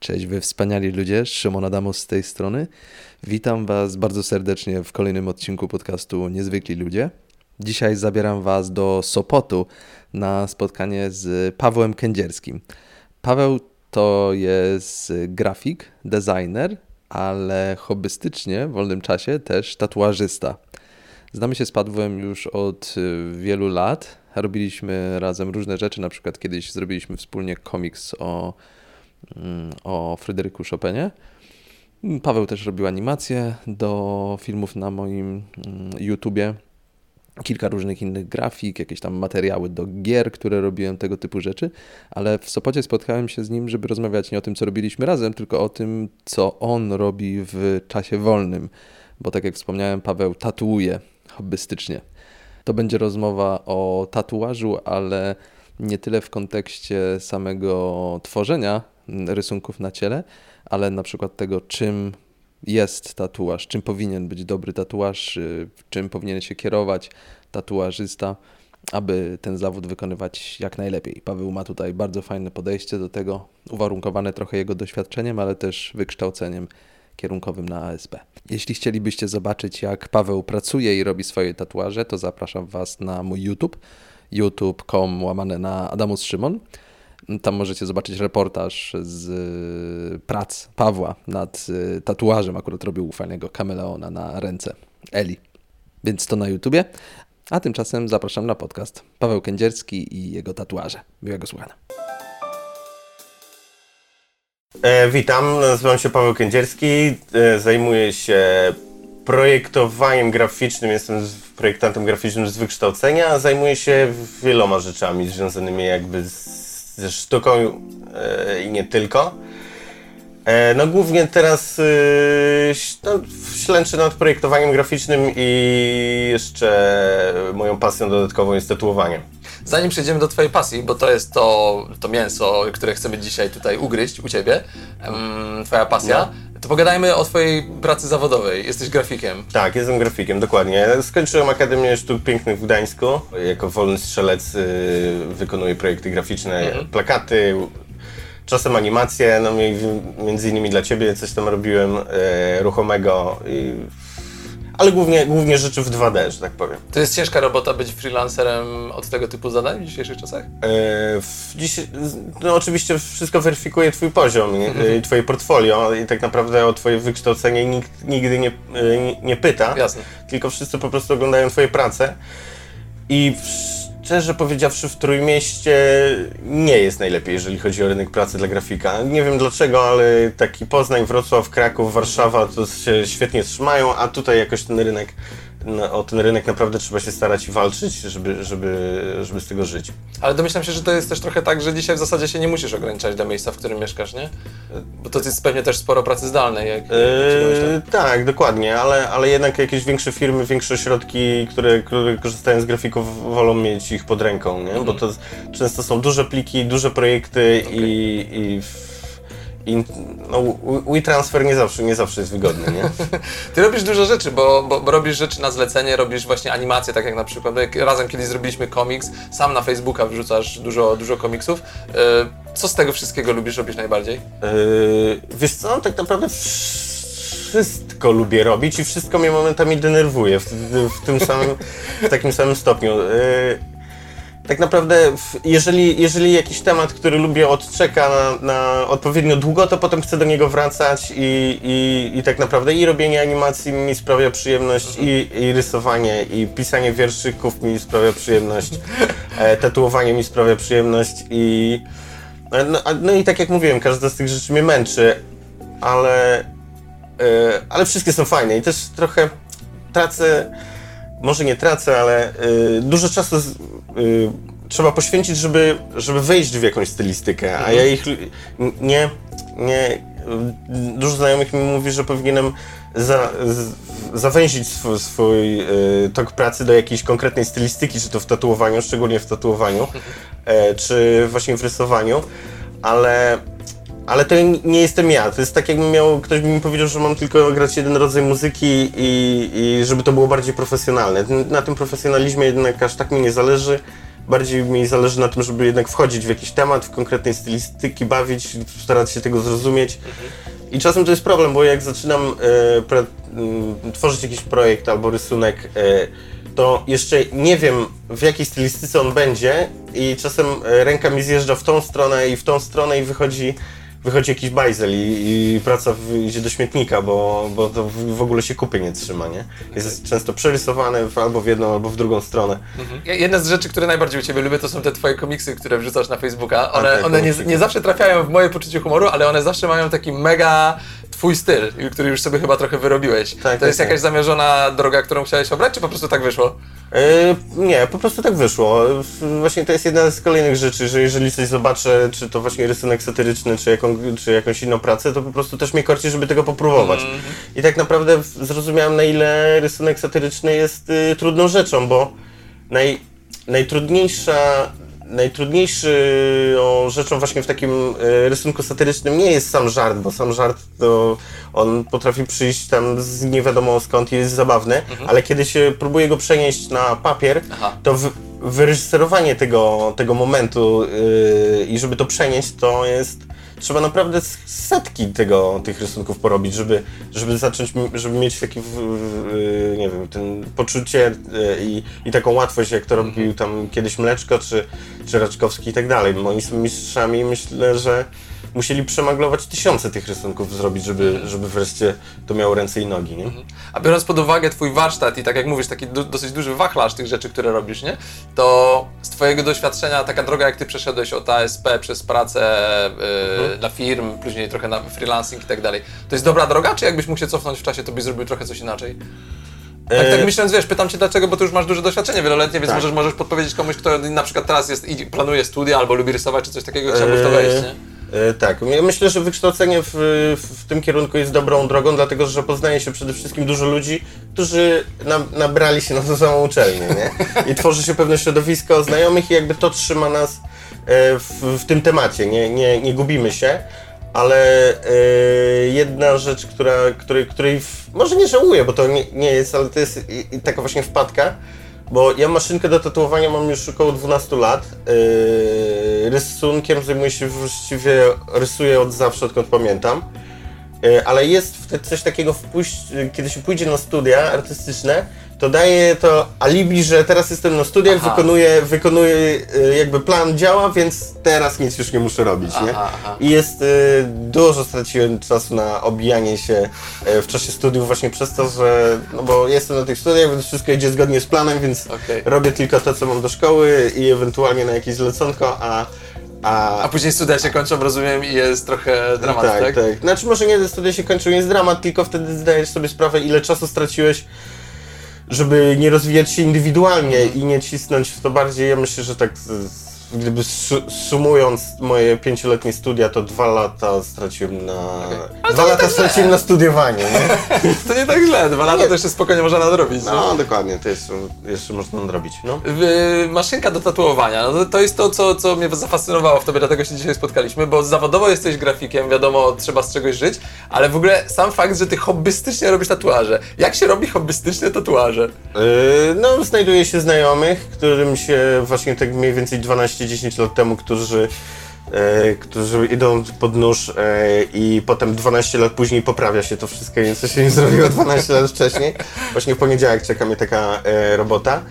Cześć wy wspaniali ludzie, Szymon Adamus z tej strony. Witam was bardzo serdecznie w kolejnym odcinku podcastu Niezwykli Ludzie. Dzisiaj zabieram was do Sopotu na spotkanie z Pawłem Kędzierskim. Paweł to jest grafik, designer, ale hobbystycznie w wolnym czasie też tatuażysta. Znamy się z Pawłem już od wielu lat. Robiliśmy razem różne rzeczy, na przykład kiedyś zrobiliśmy wspólnie komiks o o Fryderyku Chopinie. Paweł też robił animacje do filmów na moim mm, YouTubie. Kilka różnych innych grafik, jakieś tam materiały do gier, które robiłem, tego typu rzeczy, ale w Sopocie spotkałem się z nim, żeby rozmawiać nie o tym, co robiliśmy razem, tylko o tym, co on robi w czasie wolnym. Bo tak jak wspomniałem, Paweł tatuuje hobbystycznie. To będzie rozmowa o tatuażu, ale nie tyle w kontekście samego tworzenia rysunków na ciele, ale na przykład tego, czym jest tatuaż, czym powinien być dobry tatuaż, y, czym powinien się kierować tatuażysta, aby ten zawód wykonywać jak najlepiej. Paweł ma tutaj bardzo fajne podejście do tego, uwarunkowane trochę jego doświadczeniem, ale też wykształceniem kierunkowym na ASP. Jeśli chcielibyście zobaczyć, jak Paweł pracuje i robi swoje tatuaże, to zapraszam Was na mój YouTube, youtube.com łamane na Adamus Szymon. Tam możecie zobaczyć reportaż z y, prac Pawła nad y, tatuażem. Akurat robił fajnego kameleona na ręce Eli. Więc to na YouTubie. A tymczasem zapraszam na podcast Paweł Kędzierski i jego tatuaże. Miłego słuchania. E, witam, nazywam się Paweł Kędzierski. E, zajmuję się projektowaniem graficznym, jestem projektantem graficznym z wykształcenia. Zajmuję się wieloma rzeczami związanymi jakby z ze sztuką e, i nie tylko. E, no głównie teraz e, no, ślęczę nad projektowaniem graficznym i jeszcze moją pasją dodatkową jest tatuowanie. Zanim przejdziemy do Twojej pasji, bo to jest to, to mięso, które chcemy dzisiaj tutaj ugryźć u Ciebie, Twoja pasja, no. To pogadajmy o Twojej pracy zawodowej. Jesteś grafikiem. Tak, jestem grafikiem, dokładnie. Skończyłem Akademię Sztuk Pięknych w Gdańsku. Jako wolny strzelec y, wykonuję projekty graficzne, mhm. plakaty, czasem animacje, no między innymi dla Ciebie coś tam robiłem e, ruchomego i ale głównie, głównie rzeczy w 2D, że tak powiem. To jest ciężka robota być freelancerem od tego typu zadań w dzisiejszych czasach? E, w dziś, no oczywiście wszystko weryfikuje twój poziom, mm twoje portfolio i tak naprawdę o twoje wykształcenie nikt nigdy nie, e, nie, nie pyta, Jasne. tylko wszyscy po prostu oglądają twoje prace i szczerze powiedziawszy, w Trójmieście nie jest najlepiej, jeżeli chodzi o rynek pracy dla grafika. Nie wiem dlaczego, ale taki Poznań, Wrocław, Kraków, Warszawa to się świetnie trzymają, a tutaj jakoś ten rynek o ten rynek naprawdę trzeba się starać i walczyć, żeby, żeby, żeby z tego żyć. Ale domyślam się, że to jest też trochę tak, że dzisiaj w zasadzie się nie musisz ograniczać do miejsca, w którym mieszkasz, nie? Bo to jest pewnie też sporo pracy zdalnej. Jak, eee, tak, dokładnie, ale, ale jednak jakieś większe firmy, większe ośrodki, które, które korzystają z grafików, wolą mieć ich pod ręką, nie? Bo to często są duże pliki, duże projekty okay. i, i i no, WeTransfer nie zawsze, nie zawsze jest wygodny, nie? Ty robisz dużo rzeczy, bo, bo, bo, robisz rzeczy na zlecenie, robisz właśnie animacje, tak jak na przykład razem kiedyś zrobiliśmy komiks, sam na Facebooka wrzucasz dużo, dużo komiksów. E, co z tego wszystkiego lubisz robić najbardziej? Yy, wiesz co, tak naprawdę wszystko lubię robić i wszystko mnie momentami denerwuje w, w tym samym, w takim samym stopniu. Yy, tak naprawdę, jeżeli, jeżeli jakiś temat, który lubię, odczeka na, na odpowiednio długo, to potem chcę do niego wracać i, i, i tak naprawdę i robienie animacji mi sprawia przyjemność, i, i rysowanie, i pisanie wierszyków mi sprawia przyjemność, e, tatuowanie mi sprawia przyjemność i e, no, no, i tak jak mówiłem, każda z tych rzeczy mnie męczy, ale, e, ale wszystkie są fajne i też trochę tracę może nie tracę, ale y, dużo czasu y, trzeba poświęcić, żeby, żeby wejść w jakąś stylistykę, a ja ich nie, nie dużo znajomych mi mówi, że powinienem za, z, zawęzić swój, swój y, tok pracy do jakiejś konkretnej stylistyki, czy to w tatuowaniu, szczególnie w tatuowaniu, y, czy właśnie w rysowaniu, ale ale to nie jestem ja. To jest tak, jakbym miał, ktoś by mi powiedział, że mam tylko grać jeden rodzaj muzyki i, i żeby to było bardziej profesjonalne. Na tym profesjonalizmie jednak aż tak mi nie zależy, bardziej mi zależy na tym, żeby jednak wchodzić w jakiś temat, w konkretnej stylistyki, bawić, starać się tego zrozumieć. I czasem to jest problem, bo jak zaczynam e, pre, tworzyć jakiś projekt albo rysunek, e, to jeszcze nie wiem w jakiej stylistyce on będzie i czasem e, ręka mi zjeżdża w tą stronę i w tą stronę i wychodzi, wychodzi jakiś bajzel i, i praca w, idzie do śmietnika, bo, bo to w, w ogóle się kupy nie trzyma, nie? Jest często przerysowane w, albo w jedną, albo w drugą stronę. Ja- Jedna z rzeczy, które najbardziej u Ciebie lubię, to są te Twoje komiksy, które wrzucasz na Facebooka. One, tak, one nie, nie zawsze trafiają w moje poczucie humoru, ale one zawsze mają taki mega Twój styl, który już sobie chyba trochę wyrobiłeś. to tak, jest tak. jakaś zamierzona droga, którą chciałeś obrać, czy po prostu tak wyszło? E, nie, po prostu tak wyszło. Właśnie to jest jedna z kolejnych rzeczy, że jeżeli coś zobaczę, czy to właśnie rysunek satyryczny, czy, jaką, czy jakąś inną pracę, to po prostu też mnie korci, żeby tego popróbować. I tak naprawdę zrozumiałem, na ile rysunek satyryczny jest y, trudną rzeczą, bo naj, najtrudniejsza najtrudniejszą rzeczą właśnie w takim e, rysunku satyrycznym nie jest sam żart, bo sam żart to on potrafi przyjść tam z nie wiadomo skąd i jest zabawny, ale kiedy się próbuje go przenieść na papier, Aha. to w, wyreżyserowanie tego, tego momentu yy, i żeby to przenieść, to jest trzeba naprawdę setki tego, tych rysunków porobić, żeby, żeby zacząć, żeby mieć taki, yy, nie wiem, ten poczucie yy, i, i taką łatwość, jak to robił tam kiedyś Mleczko, czy, czy Raczkowski i tak dalej. Moi są mistrzami, myślę, że musieli przemaglować tysiące tych rysunków zrobić, żeby, żeby wreszcie to miało ręce i nogi, nie? A biorąc pod uwagę Twój warsztat i tak jak mówisz, taki du- dosyć duży wachlarz tych rzeczy, które robisz, nie? To z Twojego doświadczenia taka droga, jak Ty przeszedłeś od ASP przez pracę yy, dla firm, później trochę na freelancing i tak dalej, to jest dobra droga, czy jakbyś mógł się cofnąć w czasie, to byś zrobił trochę coś inaczej? Tak, E, tak myśląc, wiesz, pytam Cię dlaczego, bo Ty już masz duże doświadczenie wieloletnie, więc Tak. możesz, możesz podpowiedzieć komuś, kto na przykład teraz jest i planuje studia albo lubi rysować, czy coś takiego, chciałby w to wejść, nie? E, Tak, myślę, że wykształcenie w, w tym kierunku jest dobrą drogą, dlatego że poznaje się przede wszystkim dużo ludzi, którzy na, nabrali się na tą samą uczelnię, nie? I tworzy się pewne środowisko znajomych i jakby to trzyma nas e, w, w tym temacie, nie, nie, nie gubimy się. Ale e, jedna rzecz, która, której, której w, może nie żałuję, bo to nie, nie jest, ale to jest i, i taka właśnie wpadka, bo ja maszynkę do tatuowania mam już około 12 lat. Yy, rysunkiem zajmuję się właściwie, rysuję od zawsze, odkąd pamiętam. Yy, ale jest wtedy coś takiego, yy, kiedy się pójdzie na studia artystyczne, to daje to alibi, że teraz jestem na studiach, Aha. wykonuję, wykonuję yy, jakby plan działa, więc teraz nic już nie muszę robić, nie? Aha, aha. I jest, dużo straciłem czasu na obijanie się w czasie studiów właśnie przez to, że, no bo jestem na tych studiach, więc wszystko idzie zgodnie z planem, więc Okej. robię tylko to, co mam do szkoły i ewentualnie na jakieś zleconko, a... A a później studia się kończą, rozumiem, i jest trochę dramat, tak? tak, tak. Znaczy może nie studia się kończą, jest dramat, tylko wtedy zdajesz sobie sprawę, ile czasu straciłeś, żeby nie rozwijać się indywidualnie i nie cisnąć w to bardziej. Ja myślę, że tak z, gdyby su- sumując moje pięcioletnie studia, to dwa lata straciłem na... Ale Dwa lata tak źle. straciłem na studiowanie, nie? To nie tak źle, dwa lata Nie. to jeszcze spokojnie można nadrobić. nie? No dokładnie, to jest, jeszcze można nadrobić, no. Maszynka do tatuowania, no to, jest to, co, co mnie zafascynowało w tobie, dlatego się dzisiaj spotkaliśmy, bo zawodowo jesteś grafikiem, wiadomo, trzeba z czegoś żyć, ale w ogóle sam fakt, że ty hobbystycznie robisz tatuaże. Jak się robi hobbystyczne tatuaże? Yy, No, znajduje się znajomych, którym się właśnie tak mniej więcej 12-10 lat temu, którzy, e, którzy idą pod nóż e, i potem 12 lat później poprawia się to wszystko, co się nie zrobiło 12 lat wcześniej. Właśnie w poniedziałek czeka mnie taka e, robota.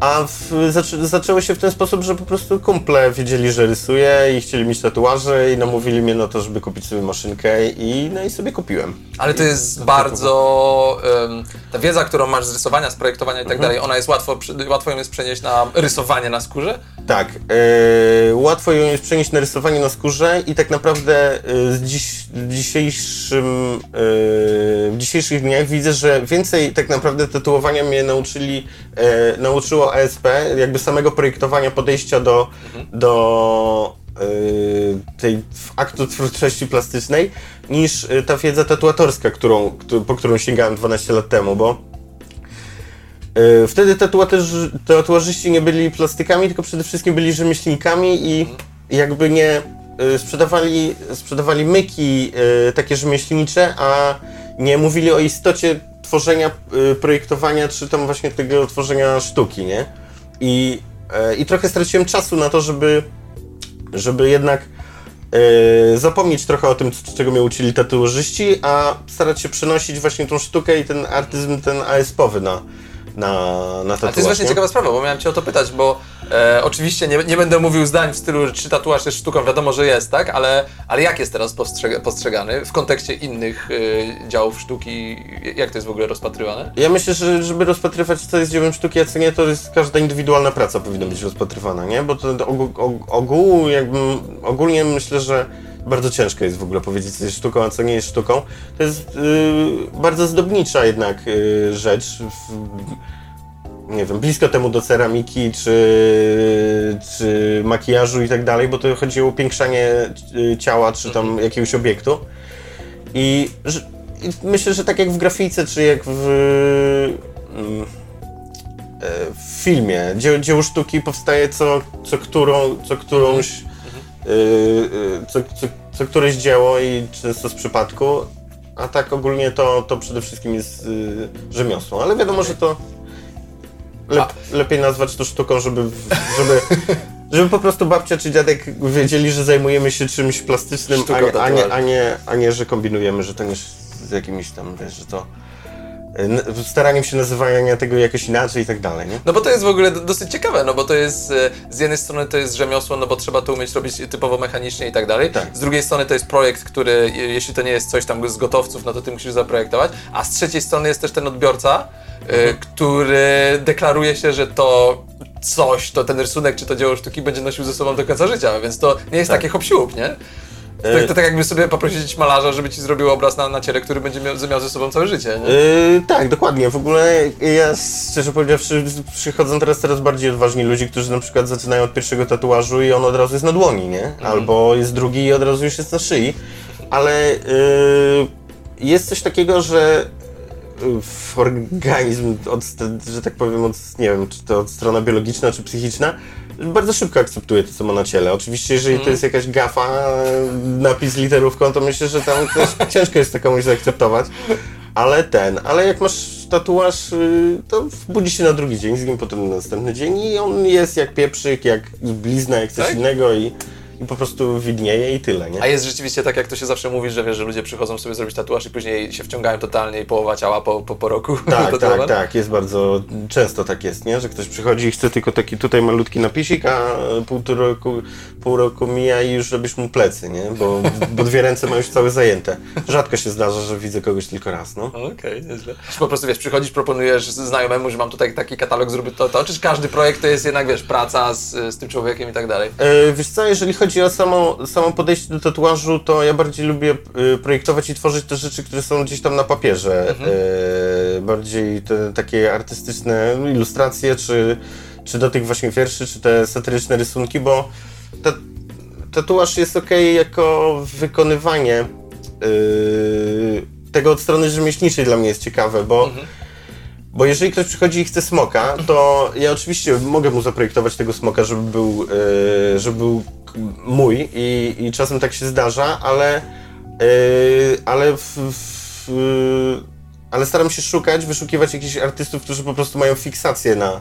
A w, zaczę, zaczęło się w ten sposób, że po prostu kumple wiedzieli, że rysuję i chcieli mieć tatuaże i namówili mnie na to, żeby kupić sobie maszynkę i, no i sobie kupiłem. Ale to jest bardzo. em, ta wiedza, którą masz z rysowania, z projektowania i tak dalej, ona jest łatwo, łatwo ją jest przenieść na rysowanie na skórze? Tak, e, łatwo ją jest przenieść na rysowanie na skórze i tak naprawdę z dziś, w dzisiejszym, e, w dzisiejszych dniach widzę, że więcej tak naprawdę tatuowania mnie nauczyli, e, ASP, jakby samego projektowania podejścia do, do e, tej aktu twórczości plastycznej, niż e, ta wiedza tatuatorska, którą, któ- po którą sięgałem 12 lat temu, bo E, Wtedy tatuażyści nie byli plastykami, tylko przede wszystkim byli rzemieślnikami i jakby nie e, sprzedawali, sprzedawali myki takie rzemieślnicze, a nie mówili o istocie tworzenia, e, projektowania, czy tam właśnie tego tworzenia sztuki, nie? I e, i trochę straciłem czasu na to, żeby, żeby jednak e, zapomnieć trochę o tym, czego mnie uczyli tatuażyści, a starać się przenosić właśnie tą sztukę i ten artyzm, ten ASP-owy na, na, na tatuaż. A to jest właśnie nie? ciekawa sprawa, bo miałem Cię o to pytać, bo e, oczywiście nie, nie będę mówił zdań w stylu, czy tatuaż jest sztuką, wiadomo, że jest, tak? Ale, ale jak jest teraz postrzega, postrzegany w kontekście innych e, działów sztuki? Jak to jest w ogóle rozpatrywane? Ja myślę, że żeby rozpatrywać, co jest dziełem sztuki, a co nie, to jest każda indywidualna praca powinna być rozpatrywana, nie? Bo to ogół jakby, ogólnie myślę, że bardzo ciężko jest w ogóle powiedzieć, co jest sztuką, a co nie jest sztuką. To jest y, bardzo zdobnicza jednak y, rzecz. W, nie wiem, blisko temu do ceramiki, czy, czy makijażu i tak dalej, bo to chodzi o upiększanie y, ciała, czy tam jakiegoś obiektu. I, I myślę, że tak jak w grafice, czy jak w, mm, e, w filmie, dzieło, dzieło sztuki powstaje co, co, którą, co którąś, co, co, co któreś dzieło i często z przypadku, a tak ogólnie to, to przede wszystkim jest y, rzemiosło. Ale wiadomo, że to lep, lepiej nazwać to sztuką, żeby, żeby, żeby po prostu babcia czy dziadek wiedzieli, że zajmujemy się czymś plastycznym, Sztuką a nie, a, nie, a, nie, a nie, że kombinujemy, że to nie z jakimiś tam, wiesz, że to y, staraniem się nazywania tego jakoś inaczej i tak dalej, nie? No bo to jest w ogóle do- dosyć ciekawe, no bo to jest e, z jednej strony to jest rzemiosło, no bo trzeba to umieć robić typowo mechanicznie i tak dalej. Tak. Z drugiej strony to jest projekt, który jeśli to nie jest coś tam z gotowców, no to ty musisz zaprojektować, a z trzeciej strony jest też ten odbiorca, e, który deklaruje się, że to coś, to ten rysunek czy to dzieło sztuki będzie nosił ze sobą do końca życia, więc to nie jest Tak. takie hop nie? To, E, to tak jakby sobie poprosić malarza, żeby ci zrobił obraz na, na ciele, który będzie miał, miał ze sobą całe życie, nie? Yy, tak, dokładnie. W ogóle ja szczerze powiedziawszy przychodzą teraz coraz bardziej odważni ludzie, którzy na przykład zaczynają od pierwszego tatuażu i on od razu jest na dłoni, nie? Albo jest drugi i od razu już jest na szyi. Ale yy, jest coś takiego, że w organizm, od, że tak powiem, od, nie wiem, czy to od strona biologiczna, czy psychiczna, bardzo szybko akceptuje to, co ma na ciele. Oczywiście, jeżeli to jest jakaś gafa, napis literówką, to myślę, że tam też ciężko jest to komuś zaakceptować. Ale ten, ale jak masz tatuaż, y, to budzi się na drugi dzień, z nim potem na następny dzień i on jest jak pieprzyk, jak blizna, jak coś Tak? innego i, i po prostu widnieje i tyle, nie? A jest rzeczywiście tak, jak to się zawsze mówi, że wiesz, że ludzie przychodzą sobie zrobić tatuaż i później się wciągają totalnie i połowa ciała po, po, po roku. Tak, tak, tak, jest bardzo, często tak jest, nie? Że ktoś przychodzi i chce tylko taki tutaj malutki napisik, a pół roku, pół roku mija i już robisz mu plecy, nie? Bo, bo dwie ręce ma już całe zajęte. Rzadko się zdarza, że widzę kogoś tylko raz, no. Okej, nieźle. Czy po prostu wiesz, przychodzisz, proponujesz znajomemu, że mam tutaj taki katalog, zrób to, to, czy każdy projekt to jest jednak, wiesz, praca z, z tym człowiekiem i tak dalej? E, Wiesz co, jeżeli chodzi o samo, samo podejście do tatuażu, to ja bardziej lubię e, projektować i tworzyć te rzeczy, które są gdzieś tam na papierze. E, bardziej te takie artystyczne ilustracje, czy, czy do tych właśnie wierszy, czy te satyryczne rysunki, bo ta, tatuaż jest ok jako wykonywanie e, tego od strony rzemieślniczej dla mnie jest ciekawe, bo bo jeżeli ktoś przychodzi i chce smoka, to ja oczywiście mogę mu zaprojektować tego smoka, żeby był, e, żeby był mój i, i czasem tak się zdarza, ale, e, ale, w, w, ale staram się szukać, wyszukiwać jakichś artystów, którzy po prostu mają fiksację na,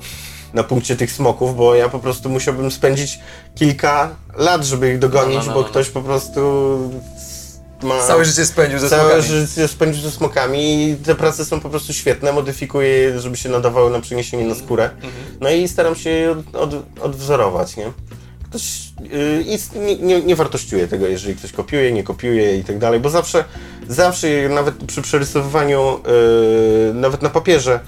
na punkcie tych smoków, bo ja po prostu musiałbym spędzić kilka lat, żeby ich dogonić, No, no, no, bo no. ktoś po prostu ma... Całe życie spędził ze Całe smokami. życie spędził ze smokami i te prace są po prostu świetne, modyfikuję je, żeby się nadawały na przeniesienie na skórę. No i staram się je od, od, odwzorować, nie? Ktoś yy, nie, nie, nie wartościuje tego, jeżeli ktoś kopiuje, nie kopiuje i tak dalej, bo zawsze, zawsze nawet przy przerysowywaniu, yy, nawet na papierze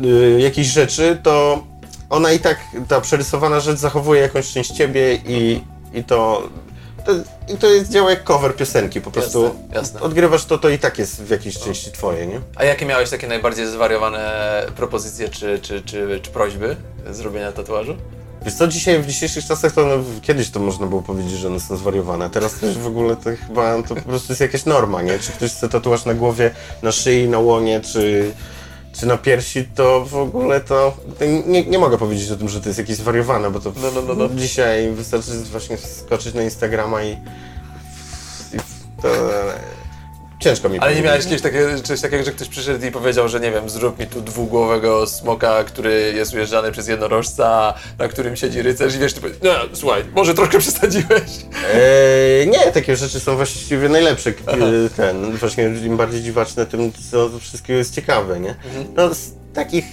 yy, jakiejś rzeczy, to ona i tak, ta przerysowana rzecz zachowuje jakąś część ciebie i, i to... To, I to jest, działa jak cover piosenki, po prostu Jasne, jasne. odgrywasz to, to i tak jest w jakiejś części twoje, nie? A jakie miałeś takie najbardziej zwariowane propozycje czy, czy, czy, czy prośby zrobienia tatuażu? Wiesz co, dzisiaj, w dzisiejszych czasach to no, kiedyś to można było powiedzieć, że one są zwariowane. Teraz też w ogóle to chyba to po prostu jest jakaś norma, nie? Czy ktoś chce tatuaż na głowie, na szyi, na łonie, czy, czy na piersi, to w ogóle to... nie, nie mogę powiedzieć o tym, że to jest jakieś zwariowane, bo to No, no, no, no. dzisiaj wystarczy właśnie skoczyć na Instagrama i... i to, ciężko mi Ale nie miałeś kiedyś takie, czegoś takiego, że ktoś przyszedł i powiedział, że nie wiem, zrób mi tu dwugłowego smoka, który jest ujeżdżany przez jednorożca, na którym siedzi rycerz i wiesz, ty powiesz, no słuchaj, może troszkę przesadziłeś. Eee, nie, takie rzeczy są właściwie najlepsze. Ten, właśnie im bardziej dziwaczne, tym co wszystkiego jest ciekawe, nie? Mhm. No z takich,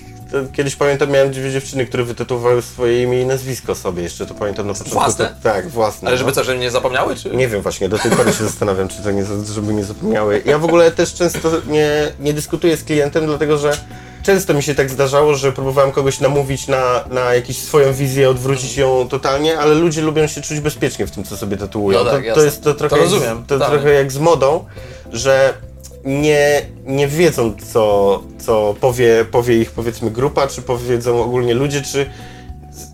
kiedyś pamiętam, miałem dwie dziewczyny, które wytatuowały swoje imię i nazwisko sobie, jeszcze to pamiętam na początku. Własne? To, tak, własne. Ale żeby no. co, żeby nie zapomniały, czy? Nie wiem właśnie, do tej pory się zastanawiam, czy to nie, żeby nie zapomniały. Ja w ogóle też często nie, nie dyskutuję z klientem, dlatego że często mi się tak zdarzało, że próbowałem kogoś namówić na, na jakąś swoją wizję, odwrócić ją totalnie, ale ludzie lubią się czuć bezpiecznie w tym, co sobie tatuują. No tak, to, to jest to trochę, To jak rozumiem, to totalnie. trochę jak z modą, że nie, nie wiedzą, co, co powie, powie ich powiedzmy grupa, czy powiedzą ogólnie ludzie, czy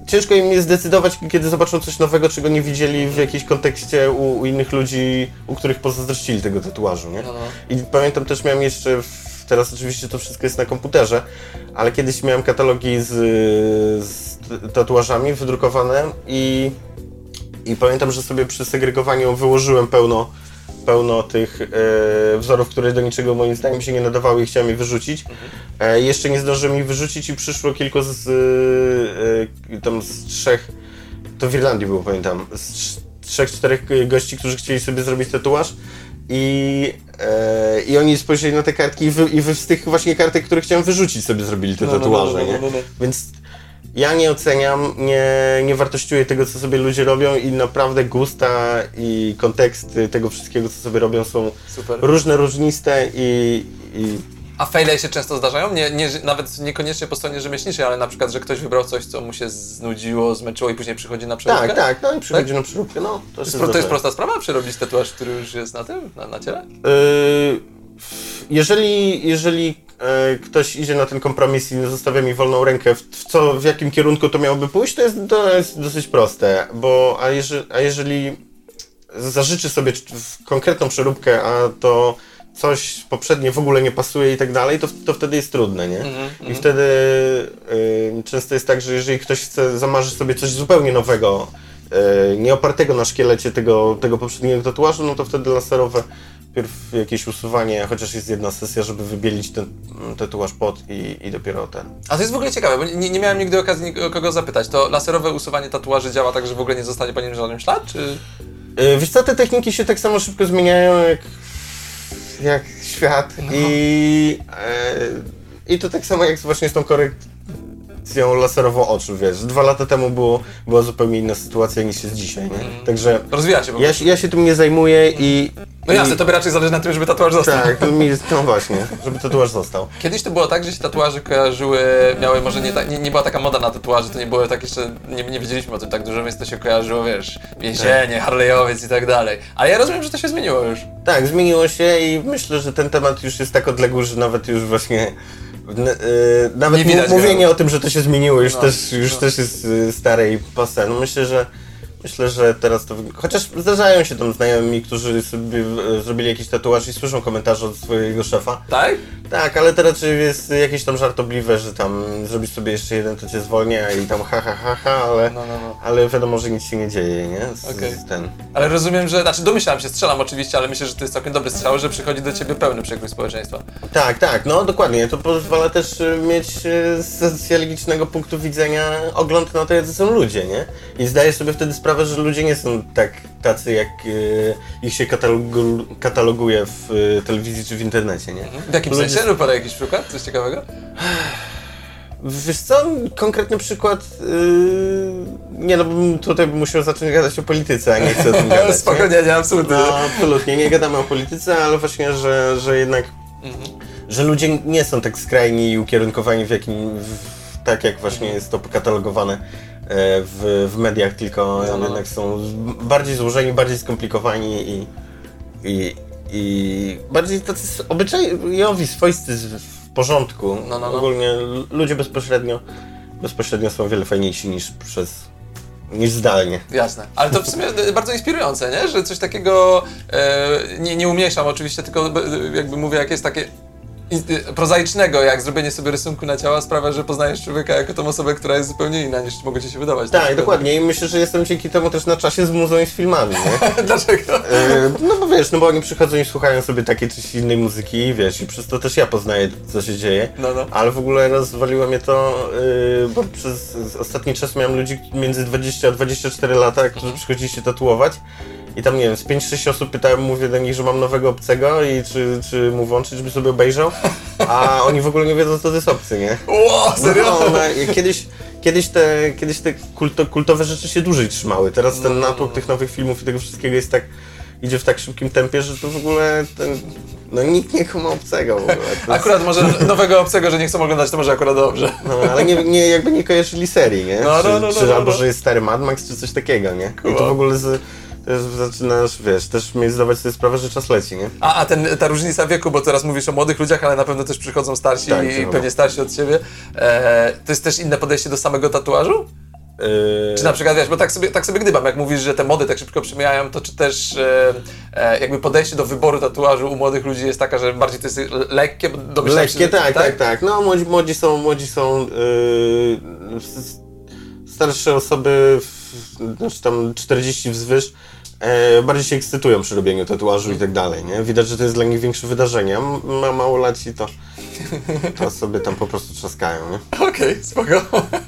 ciężko im jest zdecydować, kiedy zobaczą coś nowego, czego nie widzieli w jakimś kontekście u, u innych ludzi, u których pozazdrościli tego tatuażu, nie? No, no. I pamiętam też miałem jeszcze, w, teraz oczywiście to wszystko jest na komputerze, ale kiedyś miałem katalogi z, z tatuażami wydrukowane i, i pamiętam, że sobie przy segregowaniu wyłożyłem pełno pełno tych e, wzorów, które do niczego moim zdaniem się nie nadawały i chciałem je wyrzucić. E, jeszcze nie zdążyłem ich wyrzucić i przyszło kilku z, e, tam z trzech, to w Irlandii było pamiętam, z trz- trzech, czterech gości, którzy chcieli sobie zrobić tatuaż i, e, i oni spojrzeli na te kartki i wy, i wy z tych właśnie kartek, które chciałem wyrzucić sobie zrobili te No, no, no, tatuaże, no, no, nie? no, no. Więc ja nie oceniam, nie, nie wartościuję tego, co sobie ludzie robią i naprawdę gusta i konteksty tego wszystkiego, co sobie robią są Super. różne, różniste i, i A faile się często zdarzają? Nie, nie, nawet niekoniecznie po stronie rzemieślniczej, ale na przykład, że ktoś wybrał coś, co mu się znudziło, zmęczyło i później przychodzi na przeróbkę? tak, tak, no i przychodzi Tak? na przeróbkę, no. To jest, to jest prosta sprawa, przerobić tatuaż, który już jest na tym, na, na ciele? Yy, jeżeli, jeżeli ktoś idzie na ten kompromis i zostawia mi wolną rękę, w, co, w jakim kierunku to miałoby pójść, to jest, to jest dosyć proste, bo a, jeże, a jeżeli zażyczy sobie konkretną przeróbkę, a to coś poprzednie w ogóle nie pasuje i tak dalej, to, to wtedy jest trudne, nie? I wtedy y, często jest tak, że jeżeli ktoś chce, zamarzy sobie coś zupełnie nowego, y, nie opartego na szkielecie tego, tego poprzedniego tatuażu, no to wtedy laserowe pierw jakieś usuwanie, chociaż jest jedna sesja, żeby wybielić ten mm, tatuaż pod i, i dopiero ten. A to jest w ogóle ciekawe, bo nie, nie miałem nigdy okazji nikogo zapytać. To laserowe usuwanie tatuaży działa tak, że w ogóle nie zostanie po nim żaden ślad, czy... Y, Wiesz co, te techniki się tak samo szybko zmieniają jak, jak świat i, e, i to tak samo jak właśnie z tą korekcją laserową oczu, wiesz. Dwa lata temu było, była zupełnie inna sytuacja niż jest dzisiaj, nie? Także Rozwija się ja, się- ja się tym nie zajmuję i... No i- jasne, tobie raczej zależy na tym, żeby tatuaż został. Tak, to mi, no właśnie, żeby tatuaż został. Kiedyś to było tak, że się tatuaże kojarzyły, miały może nie, tak, nie, nie była taka moda na tatuaże, to nie było tak jeszcze, nie, nie wiedzieliśmy o tym tak dużo, więc to się kojarzyło, wiesz, więzienie, Harleyowiec i tak dalej. Ale ja rozumiem, że to się zmieniło już. Tak, zmieniło się i myślę, że ten temat już jest tak odległy, że nawet już właśnie. Y, nawet Nie widać go. mówienie o tym, że to się zmieniło, już No, też, już no. też jest y, stare i passe. No myślę, że myślę, że teraz to. Chociaż zdarzają się tam znajomi, którzy sobie y, zrobili jakiś tatuaż i słyszą komentarze od swojego szefa. Tak? Tak, ale to raczej jest jakieś tam żartobliwe, że tam zrobisz sobie jeszcze jeden, to cię zwolnia i tam ha ha ha ha, ale, No, no, no. ale wiadomo, że nic się nie dzieje, nie? Z, Okej. z ten. Ale rozumiem, że, znaczy domyślam się, strzelam oczywiście, ale myślę, że to jest całkiem dobry strzał, że przychodzi do ciebie pełny przekrój społeczeństwa. Tak, tak, no dokładnie. To pozwala też y, mieć y, z socjologicznego punktu widzenia ogląd na to, jacy są ludzie, nie? I zdaję sobie wtedy sprawę, że ludzie nie są tak tacy, jak y, ich się katalogu, kataloguje w y, telewizji czy w internecie, nie? W jakim Ludzie- sensie? Lub podaj jakiś przykład? Coś ciekawego? Wiesz co, konkretny przykład, y, nie no, bym tutaj bym musiał zacząć gadać o polityce, a nie chcę o tym gadać. nie? Spokojnie, nie, absolutnie. No, absolutnie, nie gadamy o polityce, ale właśnie, że, że jednak, że ludzie nie są tak skrajni i ukierunkowani w jakim, w, tak jak właśnie jest to katalogowane e, w, w mediach, tylko No, no. jednak są bardziej złożeni, bardziej skomplikowani i, i, i bardziej tacy obyczajowi, swoisty, w porządku. No, no, no. Ogólnie ludzie bezpośrednio, bezpośrednio są o wiele fajniejsi niż przez, niż zdalnie. Jasne. Ale to w sumie e, bardzo inspirujące, nie? Że coś takiego, e, nie, nie umniejszam oczywiście, tylko e, jakby mówię, jak jest takie prozaicznego, jak zrobienie sobie rysunku na ciała sprawia, że poznajesz człowieka jako tą osobę, która jest zupełnie inna niż mogło ci się wydawać. Tak, dokładnie. I myślę, że jestem dzięki temu też na czasie z muzą i z filmami, nie? Dlaczego? E, No bo wiesz, no bo oni przychodzą i słuchają sobie takiej czy innej muzyki i wiesz, i przez to też ja poznaję, co się dzieje. No, no. Ale w ogóle rozwaliło mnie to, yy, bo przez ostatni czas miałem ludzi między 20 a 24 lata, którzy przychodzili się tatuować. I tam, nie wiem, z 5-6 osób pytałem, mówię do nich, że mam nowego obcego i czy, czy mu włączyć, żeby sobie obejrzał. A oni w ogóle nie wiedzą, co to jest obcy, nie? Ło, serio? No, no, kiedyś, kiedyś te, kiedyś te kulto, kultowe rzeczy się dłużej trzymały. Teraz ten natłok tych nowych filmów i tego wszystkiego jest tak, idzie w tak szybkim tempie, że to w ogóle ten, no nikt nie ma obcego w ogóle. Jest, Akurat może nowego obcego, że nie chcą oglądać, to może akurat dobrze. no, ale nie, nie, jakby nie kojarzyli serii, nie? No, no, czy, no, no, czy no, albo, no. że jest stary Mad Max, czy coś takiego, nie? I Cool. to w ogóle z, zaczynasz, wiesz, też mieć zdawać sobie sprawę, że czas leci, nie? A, a ten, ta różnica wieku, bo teraz mówisz o młodych ludziach, ale na pewno też przychodzą starsi Tak, i pewnie starsi od ciebie. E, to jest też inne podejście do samego tatuażu? Yy, Czy na przykład, wiesz, bo tak sobie, tak sobie gdybam, jak mówisz, że te mody tak szybko przemijają, to czy też e, e, jakby podejście do wyboru tatuażu u młodych ludzi jest taka, że bardziej to jest lekkie? bo domyślam się, Lekkie, że- tak, tak, tak. No, młodzi, młodzi są, młodzi są yy, starsze osoby, znaczy tam 40 wzwyż, e, bardziej się ekscytują przy robieniu tatuażu i tak dalej, nie? Widać, że to jest dla nich większe wydarzenie. Ma małolaci to, to sobie tam po prostu trzaskają, nie? Okej, spoko.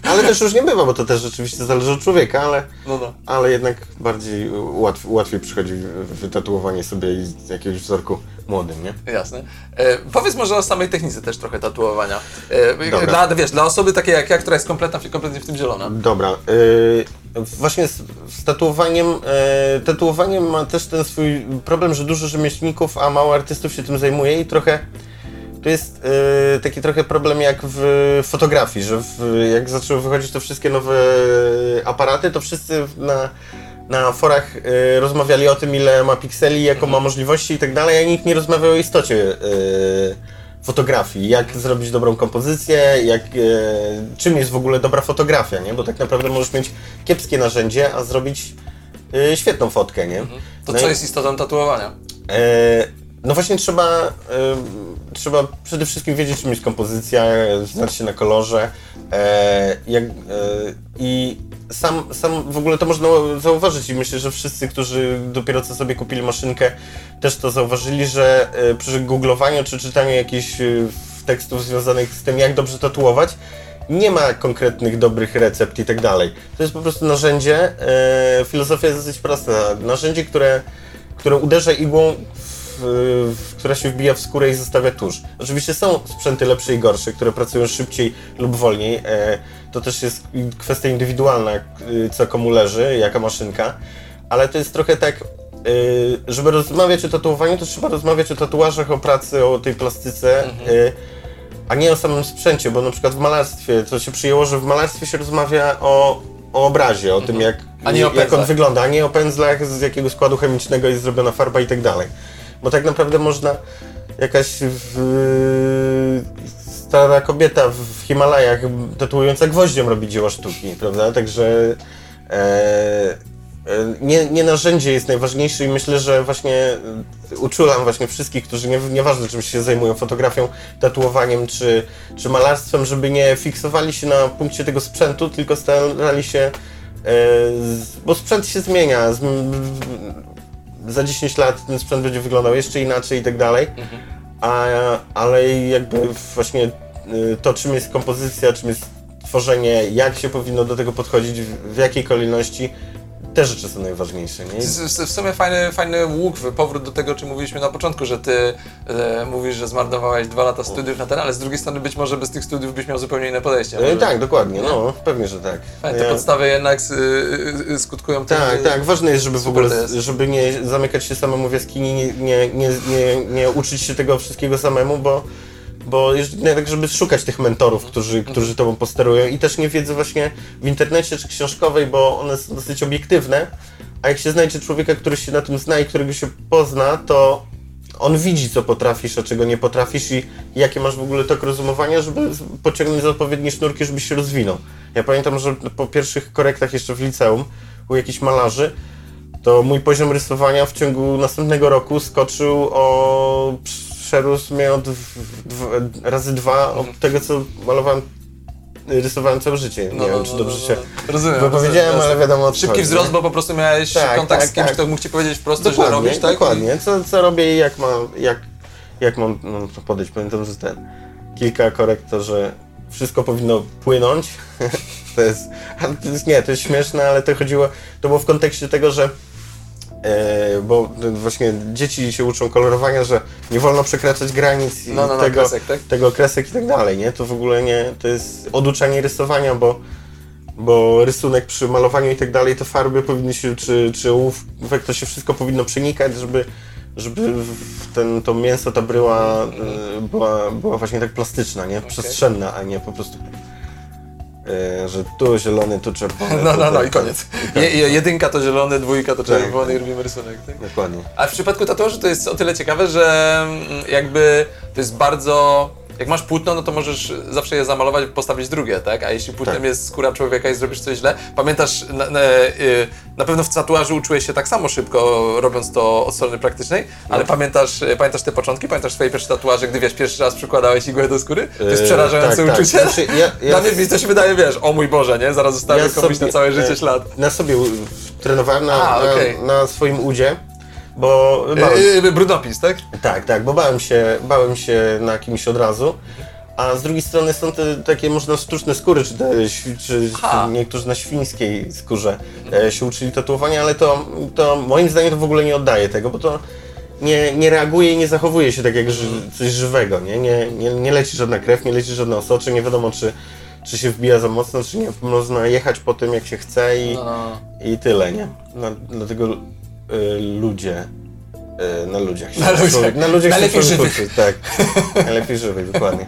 Ale też już nie bywa, bo to też rzeczywiście zależy od człowieka, ale, No, no. ale jednak bardziej łatw, łatwiej przychodzi wytatuowanie sobie z jakiegoś wzorku młodym, nie? Jasne. E, powiedz może o samej technice też trochę tatuowania. E, dla, wiesz, dla osoby takiej jak ja, która jest kompletna, kompletnie w tym zielona. Dobra. y, właśnie z, z tatuowaniem, y, tatuowaniem ma też ten swój problem, że dużo rzemieślników, a mało artystów się tym zajmuje i trochę to jest y, taki trochę problem jak w fotografii, że w, jak zaczęły wychodzić te wszystkie nowe aparaty, to wszyscy na, na forach y, rozmawiali o tym, ile ma pikseli, jaką ma możliwości i tak dalej, a nikt nie rozmawiał o istocie y, fotografii, jak zrobić dobrą kompozycję, jak, e, czym jest w ogóle dobra fotografia, nie? Bo tak naprawdę możesz mieć kiepskie narzędzie, a zrobić e, świetną fotkę, nie? To No co i- jest istotą tatuowania? No właśnie trzeba, e, trzeba przede wszystkim wiedzieć, czym jest kompozycja, znać się na kolorze e, jak, e, i sam, sam w ogóle to można zauważyć i myślę, że wszyscy, którzy dopiero co sobie kupili maszynkę, też to zauważyli, że e, przy googlowaniu czy czytaniu jakichś e, tekstów związanych z tym, jak dobrze tatuować, nie ma konkretnych dobrych recept i tak dalej. To jest po prostu narzędzie. E, filozofia jest dosyć prosta. Narzędzie, które, które uderza igłą, w, która się wbija w skórę i zostawia tusz. Oczywiście są sprzęty lepsze i gorsze, które pracują szybciej lub wolniej. E, to też jest kwestia indywidualna, e, co komu leży, jaka maszynka. Ale to jest trochę tak, e, żeby rozmawiać o tatuowaniu, to trzeba rozmawiać o tatuażach, o pracy, o tej plastyce. e, a nie o samym sprzęcie, bo na przykład w malarstwie, to się przyjęło, że w malarstwie się rozmawia o, o obrazie, o tym jak, Mhm. A nie o jak on wygląda, a nie o pędzlach, z jakiego składu chemicznego jest zrobiona farba i tak dalej. Bo tak naprawdę można jakaś w, stara kobieta w Himalajach tatuująca gwoździem robi dzieła sztuki, prawda? Także e, e, nie, nie narzędzie jest najważniejsze i myślę, że właśnie uczulam właśnie wszystkich, którzy nie, nieważne czym się zajmują, fotografią, tatuowaniem czy, czy malarstwem, żeby nie fiksowali się na punkcie tego sprzętu, tylko starali się, e, bo sprzęt się zmienia, z, za 10 lat ten sprzęt będzie wyglądał jeszcze inaczej i tak dalej, a, ale jakby właśnie y, to czym jest kompozycja, czym jest tworzenie, jak się powinno do tego podchodzić, w jakiej kolejności, te rzeczy są najważniejsze, nie? W, sumie fajny, fajny łuk, powrót do tego, o czym mówiliśmy na początku, że ty e, mówisz, że zmarnowałeś dwa lata studiów na ten, ale z drugiej strony być może bez tych studiów byś miał zupełnie inne podejście. E, Może- Tak, dokładnie, no, pewnie, że tak. Fajnie, te Ja- podstawy jednak y, y, skutkują tym. Tak, y, tak. Ważne jest, żeby w ogóle, żeby nie zamykać się samemu w jaskini, nie, nie, nie, nie, nie uczyć się tego wszystkiego samemu, bo, bo tak, żeby szukać tych mentorów, którzy, którzy tobą posterują i też nie wiedzy właśnie w internecie czy książkowej, bo one są dosyć obiektywne, a jak się znajdzie człowieka, który się na tym zna i którego się pozna, to on widzi, co potrafisz, a czego nie potrafisz i jakie masz w ogóle tok rozumowania, żeby pociągnąć za odpowiednie sznurki, żebyś się rozwinął. Ja pamiętam, że po pierwszych korektach jeszcze w liceum u jakichś malarzy, to mój poziom rysowania w ciągu następnego roku skoczył o przerósł mnie od razy dwa Mhm. od tego, co malowałem, rysowałem całe życie. Nie No, wiem, no, czy no, dobrze no, się no. Rozumiem. wypowiedziałem, rozumiem, ale wiadomo Szybki wzrost, bo po prostu miałeś Tak, kontakt tak, z kimś, tak. kto mógł ci powiedzieć wprost, Dokładnie, robisz, tak? dokładnie. Co, co robię i jak mam, jak, jak mam to podejść. Pamiętam, że ten kilka korekt to, że wszystko powinno płynąć. to jest, to jest, nie, to jest śmieszne, ale to chodziło, to było w kontekście tego, że e, bo właśnie dzieci się uczą kolorowania, że nie wolno przekraczać granic No, no, no, tego, kresek, tak? tego kresek i tak dalej, nie? To w ogóle nie, to jest oduczanie rysowania, bo bo rysunek przy malowaniu i tak dalej, to farby powinny się, czy, czy ołówek, to się wszystko powinno przenikać, żeby, żeby ten, to mięso, ta bryła y, była, była właśnie tak plastyczna, nie? Przestrzenna, a nie po prostu że tu zielony, tu czerwony. No, no, no i koniec. Je, je- jedynka to zielony, dwójka to Tak, czerwony i tak. robimy rysunek, tak? Dokładnie. A w przypadku tatuażu to jest o tyle ciekawe, że mm, jakby to jest bardzo. Jak masz płótno, no to możesz zawsze je zamalować, postawić drugie, tak? A jeśli płótnem Tak. jest skóra człowieka i zrobisz coś źle, pamiętasz, na, na, y, na pewno w tatuażu uczyłeś się tak samo szybko, robiąc to od strony praktycznej, ale No. pamiętasz, y, pamiętasz te początki? Pamiętasz swoje pierwsze tatuaże, gdy wiesz, pierwszy raz przykładałeś igłę do skóry? To jest przerażające tak, tak. uczucie. Znaczy, ja- ja- Dla mnie mi to się wydaje, wiesz, o mój Boże, nie? Zaraz zostawię Ja komuś na sobie, całe życie e, ślad. Na sobie trenowałem na, A, na, okej. na swoim udzie, bo bałem, Yy, brudnopis, tak? Tak, tak, bo bałem się, bałem się na kimś od razu. A z drugiej strony są te takie można sztuczne skóry, czy, te, czy, niektórzy na świńskiej skórze e, się uczyli tatuowania, ale to, to moim zdaniem to w ogóle nie oddaje tego, bo to nie, nie reaguje i nie zachowuje się tak jak ży, coś żywego, nie? Nie, nie? nie leci żadna krew, nie leci żadne osocze, nie wiadomo czy, czy się wbija za mocno, czy nie. Można jechać po tym jak się chce i, No. i tyle, nie? Na, dlatego ludzie. y, na ludziach się Na ludziach. człowiek- Na ludziach się Najlepiej człowiek żywych. uczy, Tak. Najlepiej żywych, dokładnie.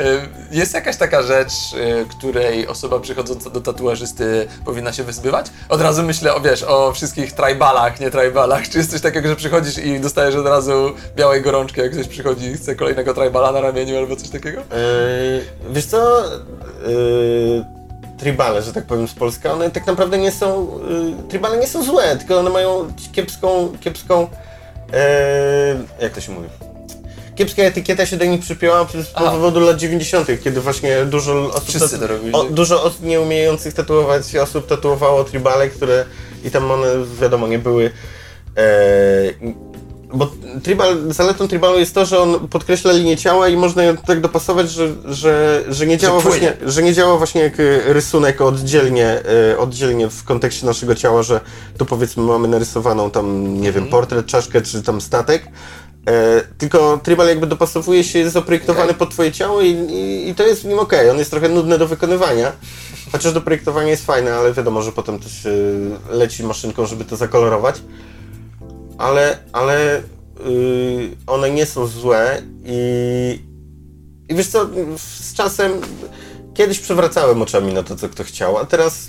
Y, Jest jakaś taka rzecz, y, której osoba przychodząca do tatuażysty powinna się wyzbywać? Od razu myślę o, wiesz, o wszystkich tribalach, nie tribalach. Czy jest coś takiego, że przychodzisz i dostajesz od razu białej gorączki, jak ktoś przychodzi i chce kolejnego tribala na ramieniu albo coś takiego? Yy, wiesz co? Yy, tribale, że tak powiem z Polska, one tak naprawdę nie są. Yy, tribale nie są złe, tylko one mają kiepską. kiepską yy, jak to się mówi? Kiepska etykieta się do nich przypięła z powodu lat 90., kiedy właśnie dużo osób, Wszyscy to robili. o, dużo osób nie umiejących tatuować osób tatuowało tribale, które i tam one wiadomo nie były. E, bo tribal, zaletą tribalu jest to, że on podkreśla linię ciała i można ją tak dopasować, że, że, że, nie, działa płynie. właśnie, że nie działa właśnie jak e, rysunek oddzielnie, e, oddzielnie w kontekście naszego ciała, że tu powiedzmy mamy narysowaną tam, nie wiem, portret, czaszkę czy tam statek. E, tylko tribal jakby dopasowuje się, jest zaprojektowany Okej. pod twoje ciało i, i, i to jest w nim okej. On jest trochę nudny do wykonywania. Chociaż do projektowania jest fajne, ale wiadomo, że potem też e, leci maszynką, żeby to zakolorować ale, ale yy, one nie są złe i, i wiesz co, z czasem kiedyś przewracałem oczami na to, co kto chciał, a teraz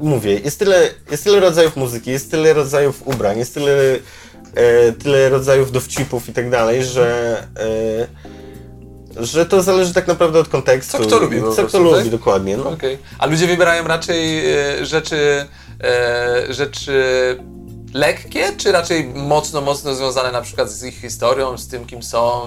mówię, jest tyle, jest tyle rodzajów muzyki, jest tyle rodzajów ubrań, jest tyle, e, tyle rodzajów dowcipów i tak dalej, że e, że to zależy tak naprawdę od kontekstu. Co kto lubi Co kto prostu, lubi, tak? dokładnie. No. Okej. A ludzie wybierają raczej e, rzeczy, e, rzeczy lekkie, czy raczej mocno, mocno związane na przykład z ich historią, z tym, kim są?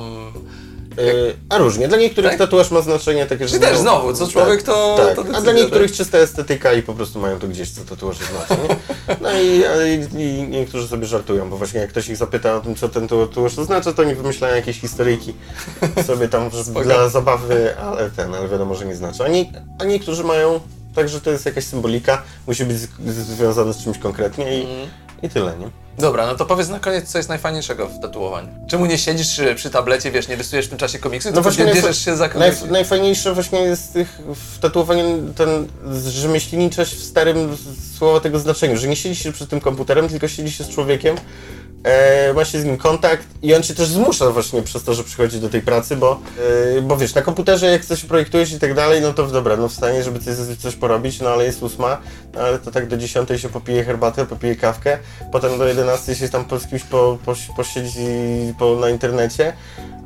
E, A różnie. Dla niektórych Tak? tatuaż ma znaczenie takie, że... Czy też znowu, co człowiek, to- Tak, to a decyduje, dla niektórych tak? czysta estetyka i po prostu mają to gdzieś, co tatuaże znaczy, nie? No i, a i, i niektórzy sobie żartują, bo właśnie jak ktoś ich zapyta o tym, co ten tatuaż oznacza, to oni wymyślają jakieś historyjki sobie tam dla zabawy, ale ten, ale wiadomo, że nie znaczy. A, nie, a niektórzy mają tak, że to jest jakaś symbolika, musi być z, z, związane z czymś konkretnie i, Mhm. I tyle, nie? Dobra, no to powiedz na koniec, co jest najfajniejszego w tatuowaniu. Czemu nie siedzisz przy, przy tablecie, wiesz, nie rysujesz w tym czasie komiksu, tylko właśnie bierzesz się za Najf- najfajniejsze właśnie jest tych, w tatuowaniu ten rzemieślniczość w starym słowa tego znaczeniu, że nie siedzi się przed tym komputerem, tylko siedzi się z człowiekiem, e, z nim kontakt i on cię też zmusza właśnie przez to, że przychodzi do tej pracy, bo, e, bo wiesz, na komputerze jak coś projektujesz i tak dalej, no to dobra, no wstanie, żeby coś, coś porobić, no ale jest ósma, no ale to tak do dziesiątej się popije herbatę, popije kawkę, potem do 11 się tam po, kimś po, po, posiedzi po, na internecie,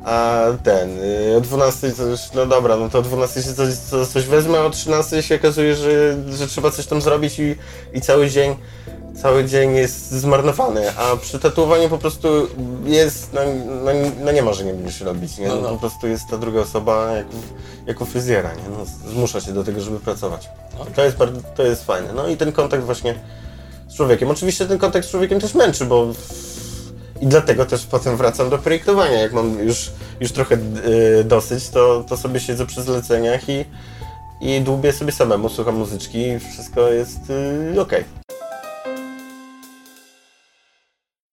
a ten, y, o 12 to już, no dobra, no to o 12 się coś, co- coś wezmę, a o 13 się okazuje, że, że trzeba coś tam zrobić i, i cały dzień cały dzień jest zmarnowany, a przy tatuowaniu po prostu jest, no, no, no nie ma, że nie będziesz robić, nie? No, No, no. Po prostu jest ta druga osoba jak, u- jak u fryzjera, nie? No, zmusza się do tego, żeby pracować. No. To, jest bardzo, to jest fajne. No i ten kontakt właśnie z człowiekiem. Oczywiście ten kontakt z człowiekiem też męczy, bo i dlatego też potem wracam do projektowania. Jak mam już, już trochę y, dosyć, to, to sobie siedzę przy zleceniach i, i dłubię sobie samemu, słucham muzyczki i wszystko jest y, okej.